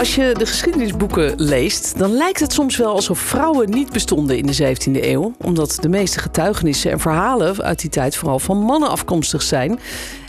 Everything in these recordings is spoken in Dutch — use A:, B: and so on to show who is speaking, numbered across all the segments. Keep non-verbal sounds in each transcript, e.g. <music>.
A: Als je de geschiedenisboeken leest, dan lijkt het soms wel alsof vrouwen niet bestonden in de 17e eeuw. Omdat de meeste getuigenissen en verhalen uit die tijd vooral van mannen afkomstig zijn.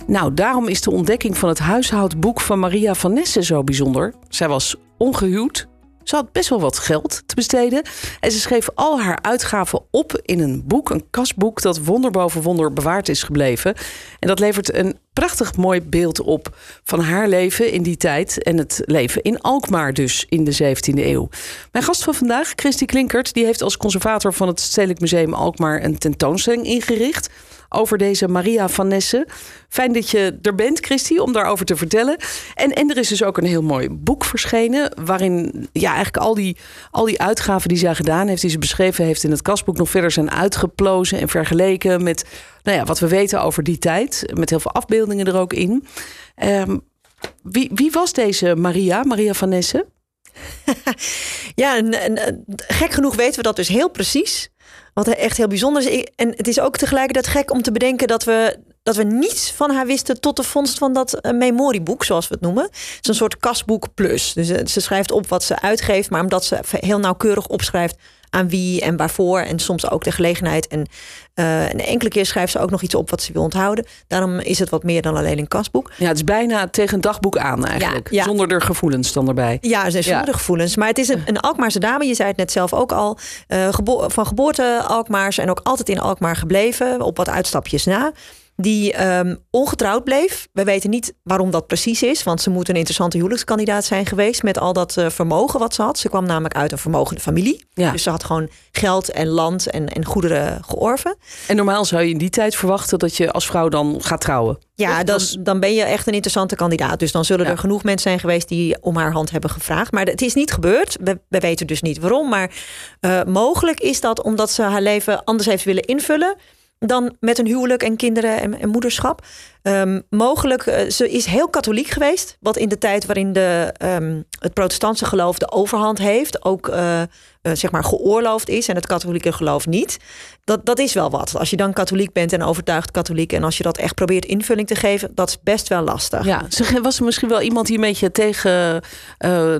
A: Nou, daarom is de ontdekking van het huishoudboek van Maria van Nesse zo bijzonder. Zij was ongehuwd, ze had best wel wat geld te besteden. En ze schreef al haar uitgaven op in een boek, een kasboek, dat wonder boven wonder bewaard is gebleven. En dat levert een prachtig mooi beeld op van haar leven in die tijd. En het leven in Alkmaar, dus in de 17e eeuw. Mijn gast van vandaag, Christy Klinkert, die heeft als conservator van het Stedelijk Museum Alkmaar een tentoonstelling ingericht over deze Maria van Nesse. Fijn dat je er bent, Christy, om daarover te vertellen. En, er is dus ook een heel mooi boek verschenen... waarin ja, eigenlijk al die, al die uitgaven die zij gedaan heeft... die ze beschreven heeft in het kastboek... nog verder zijn uitgeplozen en vergeleken met nou ja, wat we weten over die tijd. Met heel veel afbeeldingen er ook in. Um, wie, wie was deze Maria, Maria van Nesse? <laughs>
B: ja, gek genoeg weten we dat dus heel precies. Wat echt heel bijzonder is. En het is ook tegelijkertijd gek om te bedenken dat we, dat we niets van haar wisten tot de vondst van dat uh, memorieboek, zoals we het noemen. Het is een soort kasboek plus. Dus uh, ze schrijft op wat ze uitgeeft, maar omdat ze heel nauwkeurig opschrijft aan wie en waarvoor. En soms ook de gelegenheid. En uh, een enkele keer schrijft ze ook nog iets op wat ze wil onthouden. Daarom is het wat meer dan alleen een kasboek.
A: Ja, het is bijna tegen een dagboek aan eigenlijk. Ja, ja. Zonder er gevoelens dan erbij.
B: Ja, er zonder ja. gevoelens. Maar het is een, een Alkmaarse dame. Je zei het net zelf ook al. Uh, gebo van geboorte Alkmaars en ook altijd in Alkmaar gebleven. Op wat uitstapjes na die um, ongetrouwd bleef. We weten niet waarom dat precies is, want ze moet een interessante huwelijkskandidaat zijn geweest met al dat uh, vermogen wat ze had. Ze kwam namelijk uit een vermogende familie. Ja. Dus ze had gewoon geld en land en, en goederen georven.
A: En normaal zou je in die tijd verwachten dat je als vrouw dan gaat trouwen.
B: Ja, dan, dan ben je echt een interessante kandidaat. Dus dan zullen ja. er genoeg mensen zijn geweest die om haar hand hebben gevraagd. Maar het is niet gebeurd. We, we weten dus niet waarom. Maar uh, mogelijk is dat omdat ze haar leven anders heeft willen invullen dan met een huwelijk en kinderen en, moederschap. Um, mogelijk, uh, ze is heel katholiek geweest. Wat in de tijd waarin de, um, het protestantse geloof de overhand heeft, ook uh, uh, zeg maar geoorloofd is en het katholieke geloof niet. Dat, dat is wel wat. Als je dan katholiek bent en overtuigd katholiek en als je dat echt probeert invulling te geven, dat is best wel lastig.
A: Ja, ze was er misschien wel iemand die een beetje tegen,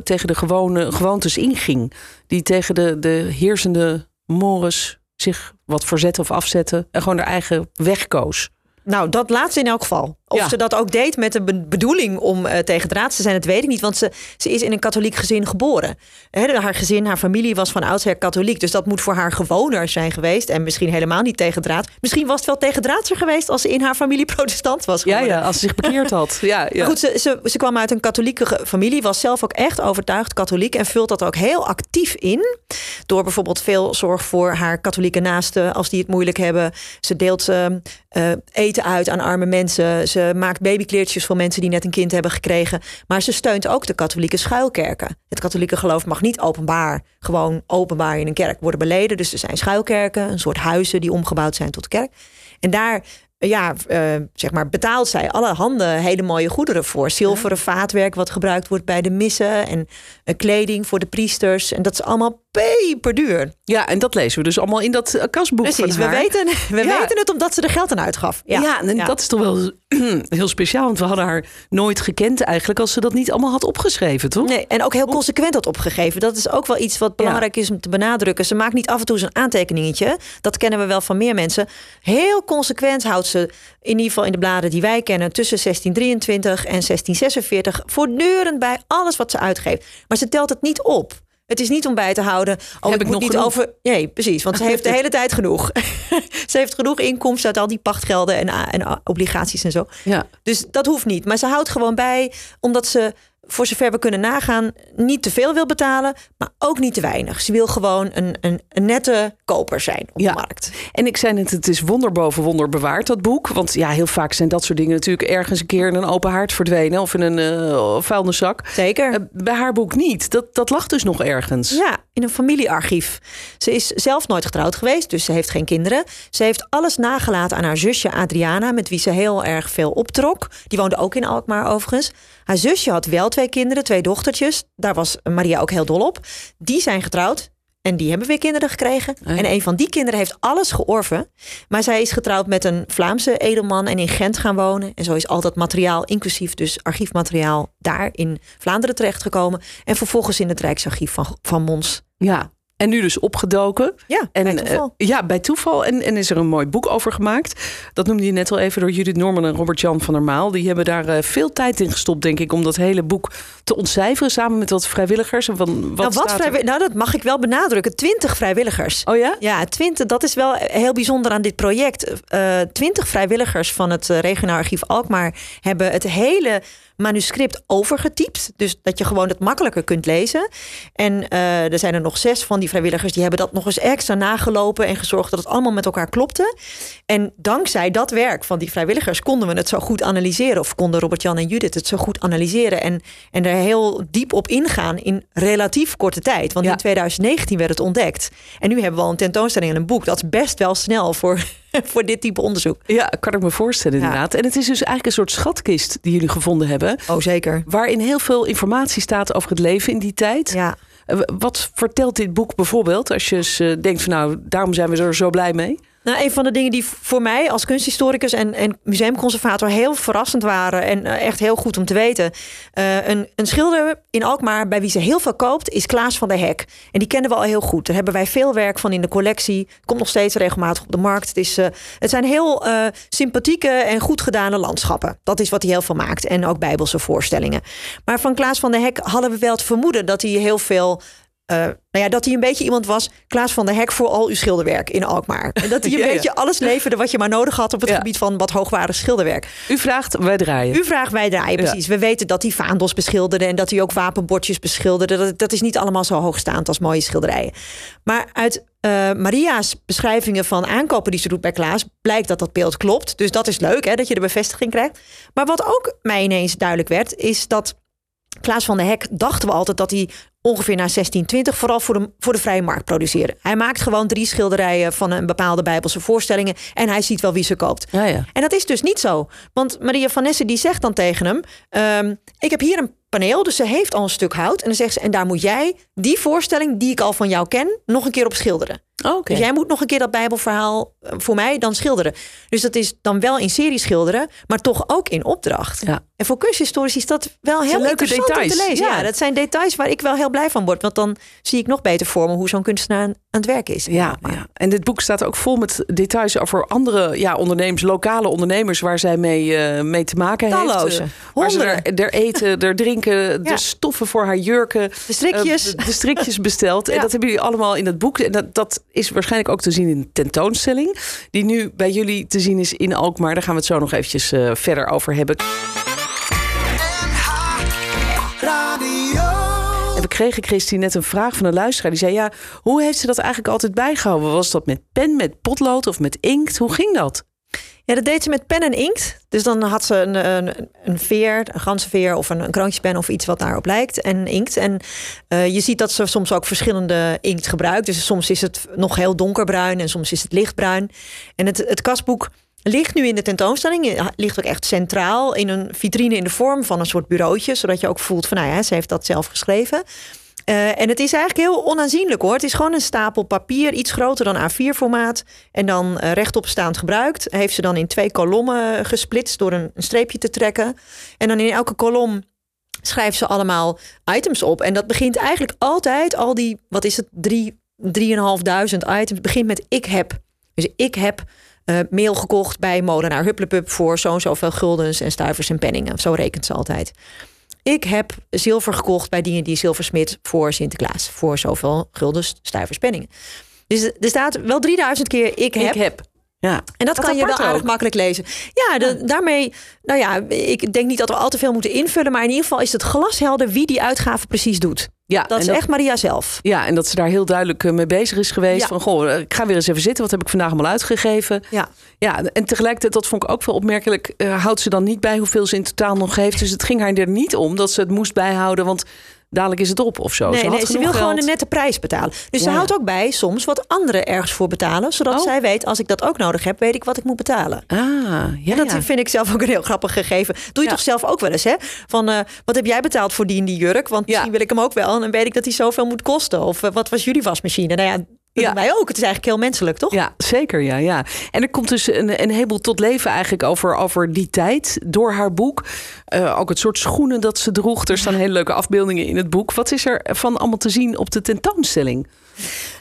A: tegen de gewone gewoontes inging. Die tegen de, de heersende mores zich wat verzetten of afzetten en gewoon haar eigen weg koos.
B: Nou, dat laatste in elk geval. Of ja. ze dat ook deed met de bedoeling om uh, tegen draad te zijn, dat weet ik niet. Want ze, ze is in een katholiek gezin geboren. He, haar gezin, haar familie was van oudsher katholiek. Dus dat moet voor haar gewoner zijn geweest. En misschien helemaal niet tegen draad. Misschien was het wel tegen draadser geweest als ze in haar familie <laughs> protestant was
A: geworden. Ja, ja als ze zich bekeerd had. Ja, ja.
B: Goed, ze, ze, ze kwam uit een katholieke familie. Was zelf ook echt overtuigd katholiek. En vult dat ook heel actief in. Door bijvoorbeeld veel zorg voor haar katholieke naasten. Als die het moeilijk hebben. Ze deelt uh, eten uit aan arme mensen. Ze ze maakt babykleertjes voor mensen die net een kind hebben gekregen. Maar ze steunt ook de katholieke schuilkerken. Het katholieke geloof mag niet openbaar, gewoon openbaar in een kerk worden beleden. Dus er zijn schuilkerken, een soort huizen die omgebouwd zijn tot kerk. En daar ja, uh, zeg maar, betaalt zij alle handen hele mooie goederen voor. Zilveren vaatwerk wat gebruikt wordt bij de missen en uh, kleding voor de priesters. En dat is allemaal peperduur.
A: Ja, en dat lezen we dus allemaal in dat kasboek
B: Precies,
A: we
B: weten, we ja. weten het omdat ze er geld aan uitgaf.
A: Ja, ja en ja. dat is toch wel <clears throat> heel speciaal. Want we hadden haar nooit gekend eigenlijk als ze dat niet allemaal had opgeschreven, toch?
B: Nee, en ook heel consequent had opgegeven. Dat is ook wel iets wat belangrijk is om te benadrukken. Ze maakt niet af en toe zo'n aantekeningetje. Dat kennen we wel van meer mensen. Heel consequent houdt ze, in ieder geval in de bladen die wij kennen... tussen 1623 en 1646... voortdurend bij alles wat ze uitgeeft. Maar ze telt het niet op. Het is niet om bij te houden. Oh,
A: Heb ik, nog
B: niet
A: genoeg?
B: over. Nee, precies. Want ze heeft de <laughs> hele tijd genoeg. <laughs> ze heeft genoeg inkomsten uit al die pachtgelden en, en obligaties en zo.
A: Ja.
B: Dus dat hoeft niet. Maar ze houdt gewoon bij, omdat ze voor zover we kunnen nagaan, niet te veel wil betalen, maar ook niet te weinig. Ze wil gewoon een, een, een nette koper zijn op
A: Ja.
B: de markt.
A: En ik zei net, het is wonder boven wonder bewaard, dat boek. Want ja, heel vaak zijn dat soort dingen natuurlijk ergens een keer in een open haard verdwenen. Of in een eh vuilniszak.
B: Zeker.
A: Eh, bij haar boek niet. Dat, dat lag dus nog ergens.
B: Ja, in een familiearchief. Ze is zelf nooit getrouwd geweest, dus ze heeft geen kinderen. Ze heeft alles nagelaten aan haar zusje Adriana, met wie ze heel erg veel optrok. Die woonde ook in Alkmaar overigens. Haar zusje had wel twee kinderen, twee dochtertjes. Daar was Maria ook heel dol op. Die zijn getrouwd. En die hebben weer kinderen gekregen.
A: ja.
B: En een van die kinderen heeft alles georven. Maar zij is getrouwd met een Vlaamse edelman en in Gent gaan wonen. En zo is al dat materiaal, inclusief dus archiefmateriaal, daar in Vlaanderen terechtgekomen. En vervolgens in het Rijksarchief van, van Mons.
A: Ja. En nu dus opgedoken.
B: Ja,
A: En,
B: bij toeval.
A: eh, ja, bij toeval. En, en is er een mooi boek over gemaakt. Dat noemde je net al even door Judith Norman en Robert-Jan van der Maal. Die hebben daar eh, veel tijd in gestopt, denk ik, om dat hele boek te ontcijferen. Samen met wat vrijwilligers. En van, wat
B: nou, wat nou, dat mag ik wel benadrukken. Twintig vrijwilligers.
A: Oh ja?
B: Ja, 20, dat is wel heel bijzonder aan dit project. Twintig vrijwilligers van het eh, regionaal archief Alkmaar hebben het hele manuscript overgetypt. Dus dat je gewoon het makkelijker kunt lezen. En eh, er zijn er nog zes van die vrijwilligers die hebben dat nog eens extra nagelopen en gezorgd dat het allemaal met elkaar klopte. En dankzij dat werk van die vrijwilligers konden we het zo goed analyseren. Of konden Robert-Jan en Judith het zo goed analyseren. En, en er heel diep op ingaan in relatief korte tijd. Want
A: Ja.
B: in 2019 werd het ontdekt. En nu hebben we al een tentoonstelling en een boek. Dat is best wel snel voor, <laughs> voor dit type onderzoek.
A: Ja, kan ik me voorstellen
B: Ja.
A: inderdaad. En het is dus eigenlijk een soort schatkist die jullie gevonden hebben.
B: Oh, zeker.
A: Waarin heel veel informatie staat over het leven in die tijd.
B: Ja.
A: Eh, Wat vertelt dit boek bijvoorbeeld? Als je eh, denkt van nou, daarom zijn we er zo blij mee.
B: Nou, een van de dingen die voor mij als kunsthistoricus en, en museumconservator heel verrassend waren en eh, echt heel goed om te weten. Eh, een, een schilder in Alkmaar bij wie ze heel veel koopt is Klaas van der Hek. En die kennen we al heel goed. Daar hebben wij veel werk van in de collectie. Komt nog steeds regelmatig op de markt. Het, is, eh, het zijn heel sympathieke en goed gedane landschappen. Dat is wat hij heel veel maakt. En ook bijbelse voorstellingen. Maar van Klaas van der Hek hadden we wel het vermoeden dat hij heel veel eh, nou ja, dat hij een beetje iemand was, Klaas van der Hek voor al uw schilderwerk in Alkmaar. En dat hij een <laughs>
A: Ja, ja.
B: beetje alles leverde wat je maar nodig had op het
A: Ja.
B: gebied van wat hoogwaardig schilderwerk.
A: U vraagt, wij draaien.
B: U vraagt, wij draaien precies. We weten dat hij vaandels beschilderde en dat hij ook wapenbordjes beschilderde. Dat, dat is niet allemaal zo hoogstaand als mooie schilderijen. Maar uit eh, Maria's beschrijvingen van aankopen die ze doet bij Klaas, blijkt dat dat beeld klopt. Dus dat is leuk, hè, dat je de bevestiging krijgt. Maar wat ook mij ineens duidelijk werd, is dat Klaas van der Hek dachten we altijd dat hij ongeveer na 1620 vooral voor de, voor de vrije markt produceerde. Hij maakt gewoon drie schilderijen van een bepaalde bijbelse voorstellingen en hij ziet wel wie ze koopt.
A: Ja, ja.
B: En dat is dus niet zo. Want Maria van die zegt dan tegen hem... ehm, ik heb hier een paneel, dus ze heeft al een stuk hout. En dan zegt ze, en daar moet jij die voorstelling die ik al van jou ken... nog een keer op schilderen.
A: Oh, Oké.
B: Dus jij moet nog een keer dat bijbelverhaal eh, voor mij dan schilderen. Dus dat is dan wel in serie schilderen, maar toch ook in opdracht.
A: Ja.
B: En voor kunsthistorici is dat wel heel
A: leuke
B: interessant om
A: details,
B: te lezen. Ja.
A: ja.
B: dat zijn details waar ik wel heel blij van word. Want dan zie ik nog beter voor me hoe zo'n kunstenaar aan het werk is.
A: Ja, ja, en dit boek staat ook vol met details over andere ja, ondernemers, lokale ondernemers waar zij mee, eh, mee te maken
B: Talloze.
A: heeft. Waar ze er, er eten, er drinken, <laughs> de stoffen voor haar jurken.
B: De strikjes.
A: eh, de, de strikjes besteld. <laughs> En dat hebben jullie allemaal in dat boek. En dat, dat is waarschijnlijk ook te zien in de tentoonstelling. Die nu bij jullie te zien is in Alkmaar. Daar gaan we het zo nog eventjes eh, verder over hebben. Kregen, Christine, net een vraag van een luisteraar. Die zei, ja, hoe heeft ze dat eigenlijk altijd bijgehouden? Was dat met pen, met potlood of met inkt? Hoe ging dat?
B: Ja, dat deed ze met pen en inkt. Dus dan had ze een, een, een veer, een ganzenveer of een, een kroontjespen of iets wat daarop lijkt en inkt. En eh, je ziet dat ze soms ook verschillende inkt gebruikt. Dus soms is het nog heel donkerbruin en soms is het lichtbruin. En het, het kastboek ligt nu in de tentoonstelling. Ligt ook echt centraal in een vitrine in de vorm van een soort bureautje. Zodat je ook voelt van, nou ja, ze heeft dat zelf geschreven. Eh, en het is eigenlijk heel onaanzienlijk hoor. Het is gewoon een stapel papier, iets groter dan A4-formaat. En dan eh, rechtop staand gebruikt. Heeft ze dan in twee kolommen gesplitst door een, een streepje te trekken. En dan in elke kolom schrijft ze allemaal items op. En dat begint eigenlijk altijd, al die, wat is het, drie, drieënhalfduizend items, begint met ik heb. Dus ik heb eh, meel gekocht bij molenaar Hupplepup voor zo en zoveel guldens en stuivers en penningen. Zo rekent ze altijd. Ik heb zilver gekocht bij die en die zilversmid voor Sinterklaas. Voor zoveel guldens, stuivers, penningen. Dus er staat wel 3000 keer ik heb.
A: Ik heb. Ja.
B: En dat kan je wel aardig
A: ook.
B: makkelijk lezen. Ja, de- daarmee, nou ja, ik denk niet dat we al te veel moeten invullen. Maar in ieder geval is het glashelder wie die uitgave precies doet.
A: Ja,
B: Dat is echt Maria zelf.
A: Ja, en dat ze daar heel duidelijk eh, mee bezig is geweest.
B: Ja.
A: Van, goh, eh, ik ga weer eens even zitten. Wat heb ik vandaag allemaal uitgegeven?
B: Ja.
A: Ja, en tegelijkertijd, dat vond ik ook wel opmerkelijk... eh, houdt ze dan niet bij hoeveel ze in totaal nog heeft. Dus het ging haar er niet om dat ze het moest bijhouden... want dadelijk is het op of zo.
B: Nee,
A: ze,
B: nee, ze wil gewoon een nette prijs betalen. Dus ze houdt ook bij soms wat anderen ergens voor betalen. Zodat
A: Oh.
B: zij weet, als ik dat ook nodig heb, weet ik wat ik moet betalen.
A: Ah, ja,
B: En dat
A: ja.
B: vind ik zelf ook een heel grappig gegeven. Doe je
A: Ja.
B: toch zelf ook wel eens, hè? Van, eh, wat heb jij betaald voor die en die jurk? Want misschien wil ik hem ook wel. En dan weet ik dat hij zoveel moet kosten. Of eh, wat was jullie wasmachine? Nou ja,
A: Ja.
B: wij ook. Het is eigenlijk heel menselijk, toch?
A: Ja, zeker. Ja, ja. En er komt dus een, een heleboel tot leven eigenlijk over, over die tijd door haar boek. Eh, ook het soort schoenen dat ze droeg. Er staan hele leuke afbeeldingen in het boek. Wat is er van allemaal te zien op de tentoonstelling?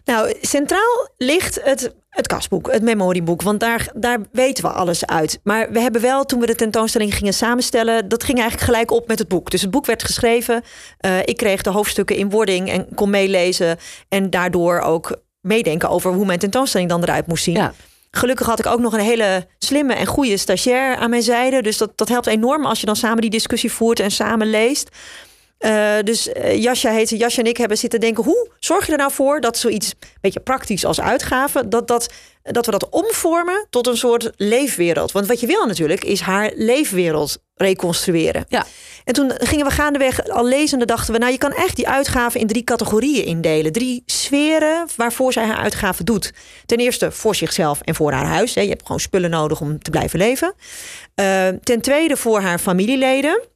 B: Nou, centraal ligt het, het kasboek, het memorieboek. Want daar, daar weten we alles uit. Maar we hebben wel, toen we de tentoonstelling gingen samenstellen... dat ging eigenlijk gelijk op met het boek. Dus het boek werd geschreven. Eh, ik kreeg de hoofdstukken in wording en kon meelezen. En daardoor ook meedenken over hoe mijn tentoonstelling dan eruit moest zien.
A: Ja.
B: Gelukkig had ik ook nog een hele slimme en goede stagiair aan mijn zijde. Dus dat, dat helpt enorm als je dan samen die discussie voert en samen leest. Eh, dus eh, Jasja heet ze. Jasja en ik hebben zitten denken... hoe zorg je er nou voor dat zoiets een beetje praktisch als uitgave... dat, dat, dat we dat omvormen tot een soort leefwereld. Want wat je wil natuurlijk is haar leefwereld reconstrueren.
A: Ja.
B: En toen gingen we gaandeweg al lezende dachten we... nou, je kan echt die uitgave in drie categorieën indelen. Drie sferen waarvoor zij haar uitgave doet. Ten eerste voor zichzelf en voor haar huis. hè. Je hebt gewoon spullen nodig om te blijven leven. Eh, ten tweede voor haar familieleden.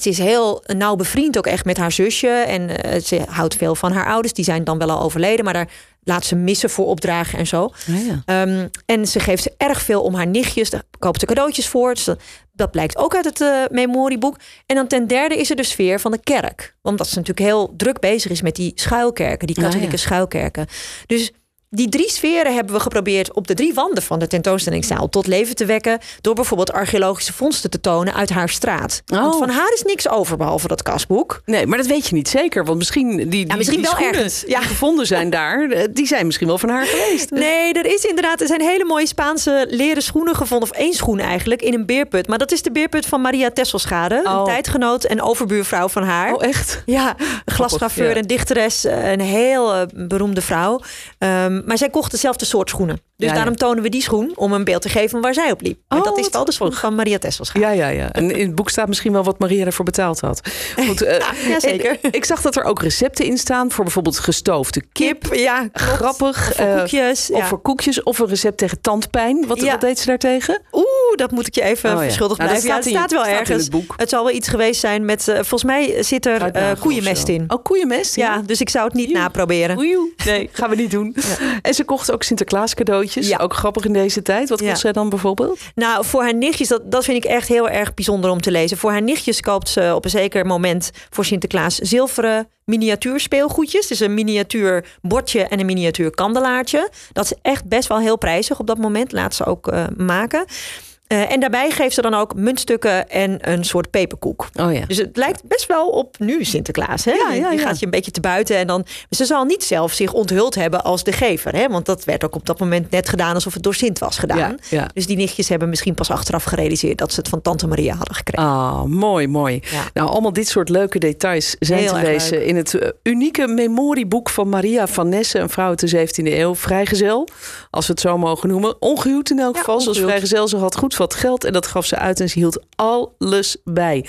B: Ze is heel nauw bevriend ook echt met haar zusje. En eh, ze houdt veel van haar ouders. Die zijn dan wel al overleden. Maar daar laat ze missen voor opdragen en zo.
A: ja.
B: Ehm, en ze geeft erg veel om haar nichtjes. Daar koopt ze cadeautjes voor. Dus dat, dat blijkt ook uit het eh, memorieboek. En dan ten derde is er de sfeer van de kerk. Omdat ze natuurlijk heel druk bezig is met die schuilkerken. Die
A: Ja,
B: katholieke
A: ja.
B: schuilkerken. Dus die drie sferen hebben we geprobeerd op de drie wanden van de tentoonstellingszaal tot leven te wekken. Door bijvoorbeeld archeologische vondsten te tonen uit haar straat. Want
A: Oh.
B: van haar is niks over behalve dat kasboek.
A: Nee, maar dat weet je niet zeker. Want misschien die, die,
B: misschien
A: die
B: wel
A: schoenen
B: ergens. Ja.
A: die gevonden zijn daar... <laughs> eh, die zijn misschien wel van haar geweest.
B: Nee, er is inderdaad. Er zijn hele mooie Spaanse leren schoenen gevonden. Of één schoen eigenlijk. In een beerput. Maar dat is de beerput van Maria Tesselschade.
A: Oh.
B: Een tijdgenoot en overbuurvrouw van haar.
A: Oh, echt?
B: Ja, glasgraveur
A: ja.
B: en dichteres. Een heel eh, beroemde vrouw. Ehm, maar zij kocht dezelfde soort schoenen. Dus
A: Ja,
B: daarom
A: ja.
B: tonen we die schoen om een beeld te geven waar zij op liep.
A: Oh,
B: dat is wel de schoen van Maria Tesselschade.
A: Ja, ja, ja. En in het boek staat misschien wel wat Maria ervoor betaald had. Goed, eh, <laughs>
B: ja, zeker.
A: en Ik zag dat er ook recepten in staan voor bijvoorbeeld gestoofde kip.
B: Kip, ja, klopt.
A: Grappig.
B: Of voor
A: eh,
B: koekjes.
A: Of
B: ja.
A: voor koekjes. Of een recept tegen tandpijn. Wat,
B: Ja.
A: wat deed ze daartegen?
B: Oeh, dat moet ik je even
A: Oh ja.
B: verschuldigd
A: Nou, dat
B: blijven. Ja,
A: staat
B: het
A: in-
B: staat wel
A: staat in
B: ergens.
A: het boek.
B: Het zal wel iets geweest zijn met... eh, volgens mij zit er eh, koeienmest in.
A: Oh, koeienmest?
B: Ja, dus ik zou het niet naproberen.
A: Nee, <laughs> gaan we niet doen. En ze kocht ook Sinterklaas cadeautjes.
B: Ja.
A: Ook grappig in deze tijd. Wat
B: Ja.
A: kost zij dan bijvoorbeeld?
B: Nou, voor haar nichtjes, dat, dat vind ik echt heel erg bijzonder om te lezen. Voor haar nichtjes koopt ze op een zeker moment voor Sinterklaas zilveren miniatuur speelgoedjes. Dus een miniatuur bordje en een miniatuur kandelaartje. Dat is echt best wel heel prijzig op dat moment. Laat ze ook eh, maken. Eh, en daarbij geeft ze dan ook muntstukken en een soort peperkoek.
A: Oh ja.
B: Dus het lijkt best wel op nu Sinterklaas. Hè?
A: Ja,
B: je gaat je een beetje te buiten. En dan, ze zal niet zelf zich onthuld hebben als de gever. Hè? Want dat werd ook op dat moment net gedaan alsof het door Sint was gedaan. Dus die nichtjes hebben misschien pas achteraf gerealiseerd dat ze het van Tante Maria hadden gekregen.
A: Ah, mooi, mooi. Nou, allemaal dit soort leuke details zijn
B: Heel
A: te lezen
B: leuk.
A: in het eh, unieke memorieboek van Maria van Nessen, een vrouw uit de 17e eeuw, vrijgezel, als we het zo mogen noemen. Ongehuwd in elk geval, zoals vrijgezel. Ze had goed wat geld en dat gaf ze uit en ze hield alles bij.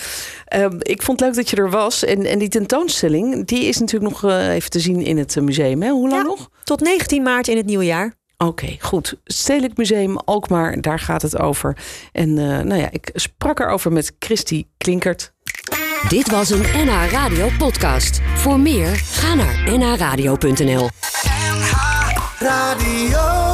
A: Ehm, ik vond het leuk dat je er was. En, en die tentoonstelling, die is natuurlijk nog eh, even te zien in het eh, museum. Hè? Hoe lang
B: Ja.
A: nog?
B: Tot 19 maart in het nieuwe jaar.
A: Oké, goed. Stedelijk Museum Alkmaar, daar gaat het over. En eh, nou ja, ik sprak erover met Christy Klinkert.
C: Dit was een NH Radio podcast. Voor meer, ga naar nhradio.nl.
D: Radio.